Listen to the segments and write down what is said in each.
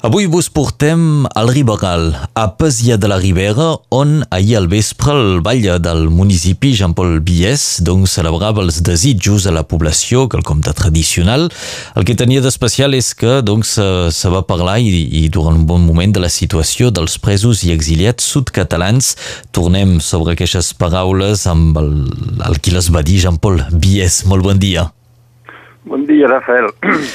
Avui vos portem al Riberal, a Pesia de la Ribera, on ahir al vespre el ball del municipi Jean-Paul Bies doncs, celebrava els desitjos a la població, que el compte tradicional. El que tenia d'especial és que doncs, se va parlar i, i durant un bon moment de la situació dels presos i exiliats sud-catalans. Tornem sobre aquestes paraules amb el, el qui les va dir Jean-Paul Bies. Molt bon dia. Bon dia, Rafael.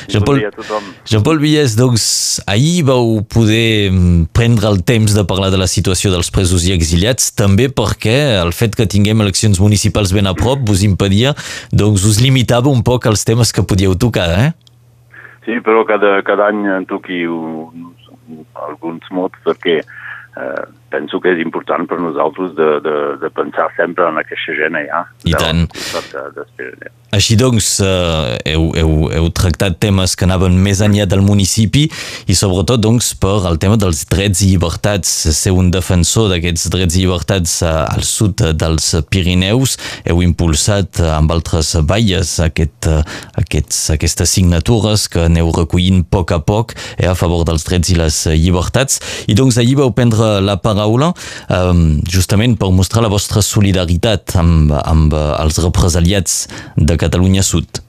Jean bon dia a tothom. Jean-Paul Villès, doncs, ahir vau poder mm, prendre el temps de parlar de la situació dels presos i exiliats, també perquè el fet que tinguem eleccions municipals ben a prop vos impedia, doncs us limitava un poc als temes que podíeu tocar, eh? Sí, però cada, cada any en toqui un, alguns mots perquè eh, penso que és important per nosaltres de, de, de pensar sempre en aquesta gent allà. I tant. De, de Així doncs, eh, heu, heu, heu tractat temes que anaven més enllà del municipi i sobretot doncs, per el tema dels drets i llibertats. Ser un defensor d'aquests drets i llibertats eh, al sud dels Pirineus. Heu impulsat eh, amb altres balles aquest, aquests, aquestes signatures que aneu recollint a poc a poc eh, a favor dels drets i les llibertats. I doncs ahir vau prendre la paraula eh, justament per mostrar la vostra solidaritat amb, amb els represaliats de Catalunya Sud.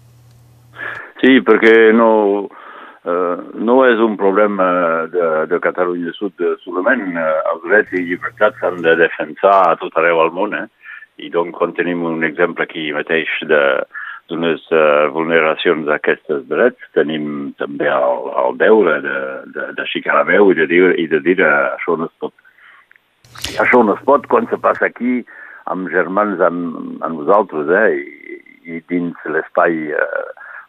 Sí, perquè no, eh, no és un problema de, de Catalunya Sud solament. Eh, els drets i llibertats s'han de defensar a tot arreu al món. Eh? I doncs, quan tenim un exemple aquí mateix de, d'unes uh, vulneracions d'aquests drets, tenim també el, el deure de, de, d'aixecar la veu i de dir, i de dir uh, això no es pot. Això no es pot quan se passa aquí amb germans amb, amb nosaltres, eh? I, i dins l'espai eh,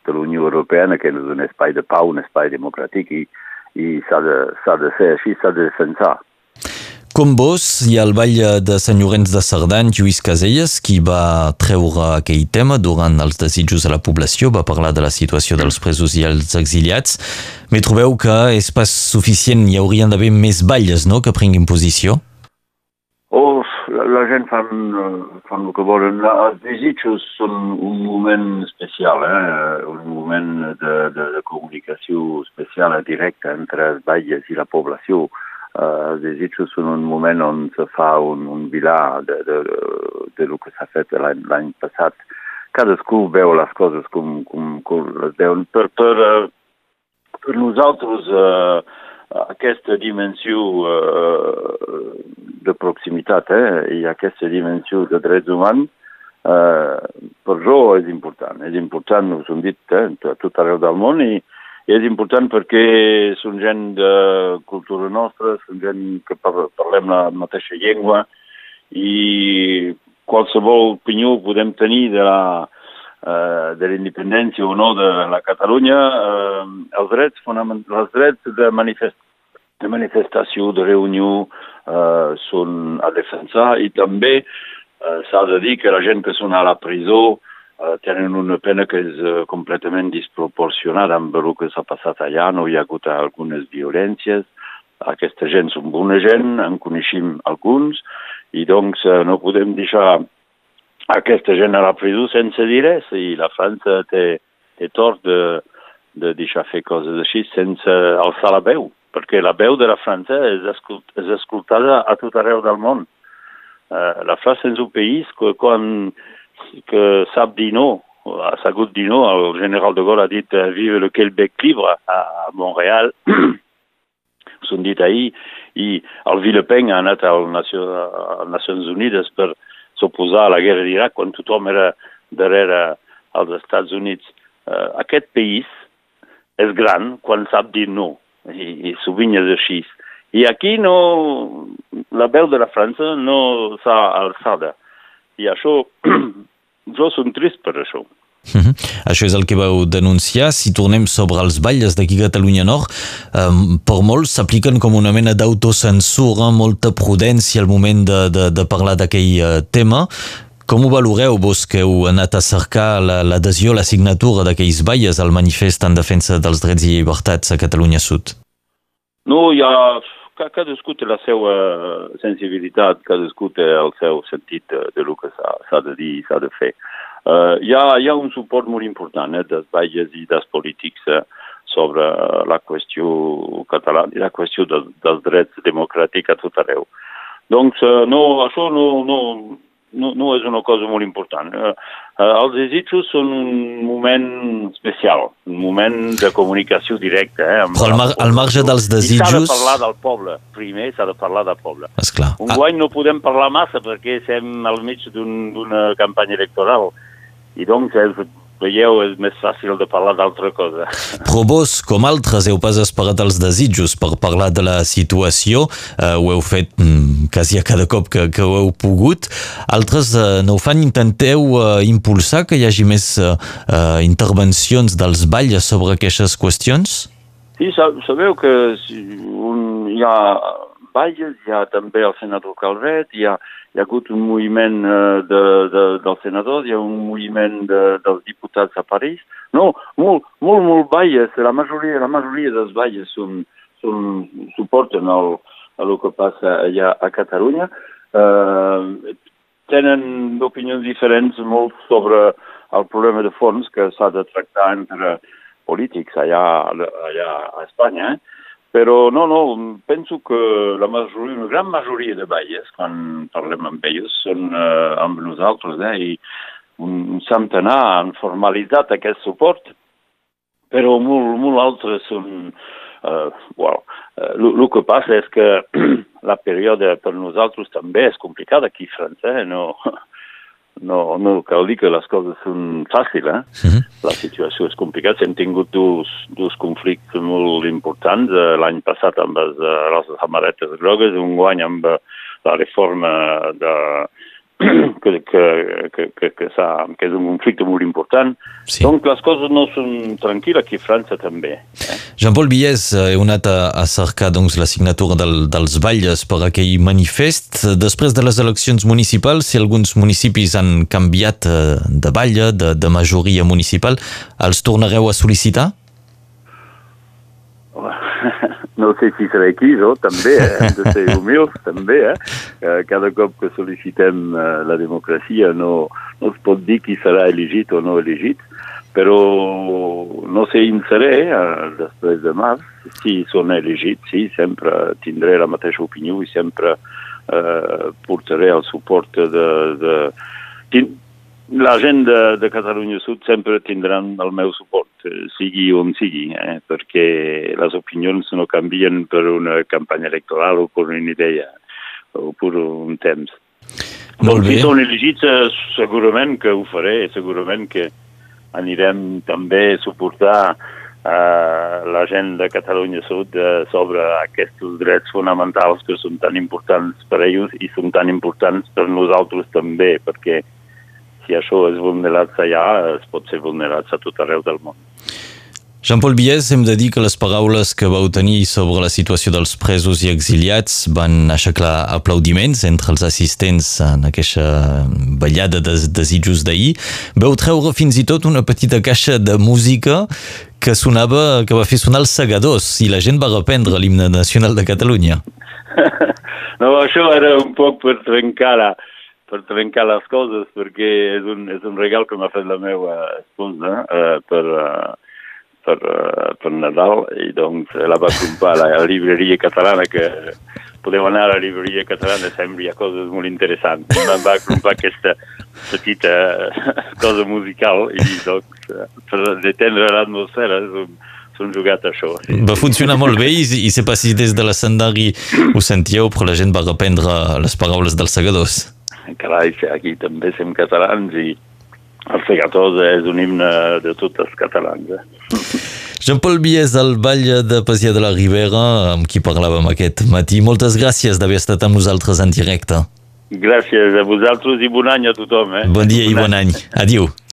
de la Unió Europea, que és un espai de pau, un espai democràtic, i, i s'ha de, de ser així, s'ha de defensar. Com vos, hi ha el ball de Sant Llorenç de Cerdany, Lluís Caselles, qui va treure aquell tema durant els desitjos a la població, va parlar de la situació dels presos i els exiliats. Me trobeu que és pas suficient, hi haurien d'haver més balles, no?, que prenguin posició? La gent fan, fan el que volen. Els desitjos són un moment especial, eh? un moment de, de, de comunicació especial directa entre els valles i la població. Uh, els desitjos són un moment on se fa un, un bilar de, de, de, de lo que s'ha fet l'any passat. Cadascú veu les coses com, com, com les veuen. Per, per, per nosaltres, uh, aquesta dimensió uh, de proximitat eh? i aquesta dimensió de drets humans eh, per jo és important. És important, us hem dit, eh, a tot arreu del món i, i és important perquè són gent de cultura nostra, són gent que parlem la mateixa llengua i qualsevol opinió podem tenir de la, eh, de la independència o no de la Catalunya, eh, els drets els drets de, manifest, de manifestació, de reunió, eh, són a defensar i també eh, s'ha de dir que la gent que són a la presó eh, tenen una pena que és eh, completament disproporcionada amb el que s'ha passat allà, no hi ha hagut algunes violències, aquesta gent són bona gent, en coneixem alguns, i doncs eh, no podem deixar aquesta gent a la presó sense dir res, i la França té, té tort de, de deixar fer coses així sense alçar la veu perquè la veu de la França és, escolt, és escoltada a tot arreu del món. Uh, la França és un país que quan que sap dir no, ha sabut dir no, el general de Gaulle ha dit uh, vive le Québec libre a, Montréal, s'han dit ahir, i el Villepeng ha anat a les Nacions Unides per s'oposar a la guerra d'Iraq quan tothom era darrere als Estats Units. Uh, aquest país és gran quan sap dir no i, i sovint és així. I aquí no, la veu de la França no s'ha alçada. I això, jo som trist per això. Mm -hmm. Això és el que vau denunciar. Si tornem sobre els balles d'aquí Catalunya Nord, eh, per molts s'apliquen com una mena d'autocensura, molta prudència al moment de, de, de parlar d'aquell eh, tema. Com ho valoreu vos que heu anat a cercar l'adhesió, la, la signatura d'aquells balles al manifest en defensa dels drets i llibertats a Catalunya Sud? No, hi ha... Cadascú té la seva sensibilitat, cadascú té el seu sentit de, de lo que s'ha de dir i s'ha de fer. Uh, hi, ha, hi ha un suport molt important eh, dels balles i dels polítics. Eh. sobre la qüestió catalana i la qüestió de, dels drets democràtics a tot arreu. Doncs no, això no, no, no, no és una cosa molt important. Eh, eh, els desitjos són un moment especial, un moment de comunicació directa. Eh, Però al, al marge dels desitjos... S'ha de parlar del poble, primer s'ha de parlar del poble. Esclar. Un ah. guany no podem parlar massa perquè estem al mig d'una un, campanya electoral i doncs és veieu, és més fàcil de parlar d'altra cosa. Però vos, com altres, heu pas esperat els desitjos per parlar de la situació. Uh, ho heu fet mm, quasi a cada cop que, que ho heu pogut. Altres uh, no ho fan. Intenteu uh, impulsar que hi hagi més uh, uh, intervencions dels balles sobre aquestes qüestions? Sí, sabeu que un, hi ha balles, hi ha també el senador Calvet, hi ha hi ha hagut un moviment uh, de, de, dels senadors, hi ha un moviment de, dels diputats a París. No, molt, molt, molt balles, la majoria, la majoria dels balles són, són, suporten el, el que passa allà a Catalunya. Uh, tenen opinions diferents molt sobre el problema de fons que s'ha de tractar entre polítics allà, allà a Espanya. Eh? Però no, no, penso que la majoria, una gran majoria de baies, quan parlem amb ells, són eh, amb nosaltres, eh, i un centenar han formalitzat aquest suport, però molt, molt altres són... Eh, well, el que passa és que la període per nosaltres també és complicada aquí a França, eh? no, no, no cal dir que les coses són fàcils, eh? Uh mhm. -huh. La situació és complicada. Hem tingut dos, dos conflictes molt importants. Eh, l'any passat amb les, eh, les amaretes grogues, un guany amb eh, la reforma de, que, que, que, que, que, que és un conflicte molt important. Sí. Donc les coses no són tranquil·les aquí a França també. Eh? Jean-Paul Bies, eh, heu anat a, a cercar doncs, la signatura del, dels balles per aquell manifest. Després de les eleccions municipals, si alguns municipis han canviat eh, de balla, de, de majoria municipal, els tornareu a sol·licitar? no sé si seré aquí, no? també, eh? hem de ser humils, també. Eh? Cada cop que sol·licitem eh, la democràcia no, no es pot dir qui serà elegit o no elegit, però no sé in seré eh, després de març, si són elegits, sí, sempre tindré la mateixa opinió i sempre eh, portaré el suport de... de la gent de, de Catalunya Sud sempre tindran el meu suport, sigui on sigui, eh? perquè les opinions no canvien per una campanya electoral o per una idea o per un temps. Molt bé. Si són elegits, eh, segurament que ho faré, segurament que anirem també a suportar uh, la gent de Catalunya Sud uh, sobre aquests drets fonamentals que són tan importants per a ells i són tan importants per nosaltres també, perquè si això és vulnerat allà, es pot ser vulnerat a tot arreu del món. Jean-Paul Bies, hem de dir que les paraules que vau tenir sobre la situació dels presos i exiliats van aixeclar aplaudiments entre els assistents en aquesta ballada de desitjos d'ahir. Veu treure fins i tot una petita caixa de música que sonava, que va fer sonar els segadors i la gent va reprendre l'himne nacional de Catalunya. no, això era un poc per trencar la, per trencar les coses, perquè és un, és un regal que m'ha fet la meva esposa eh, per, uh, per, uh, per Nadal, i doncs la va comprar a la llibreria catalana, que podeu anar a la llibreria catalana, sempre hi ha coses molt interessants. Em va comprar aquesta petita cosa musical, i doncs per detendre l'atmosfera és un, s'han jugat això. Sí. Va funcionar molt bé i, i sé pas si des de l'escenari ho sentíeu, però la gent va reprendre les paraules dels segadors carai, aquí també som catalans i el Segatós és un himne de tots els catalans. Eh? Jean-Paul Bies, del Vall de Pasià de la Ribera, amb qui parlàvem aquest matí. Moltes gràcies d'haver estat amb nosaltres en directe. Gràcies a vosaltres i bon any a tothom. Eh? Bon dia bon i bon any. any. Adiu.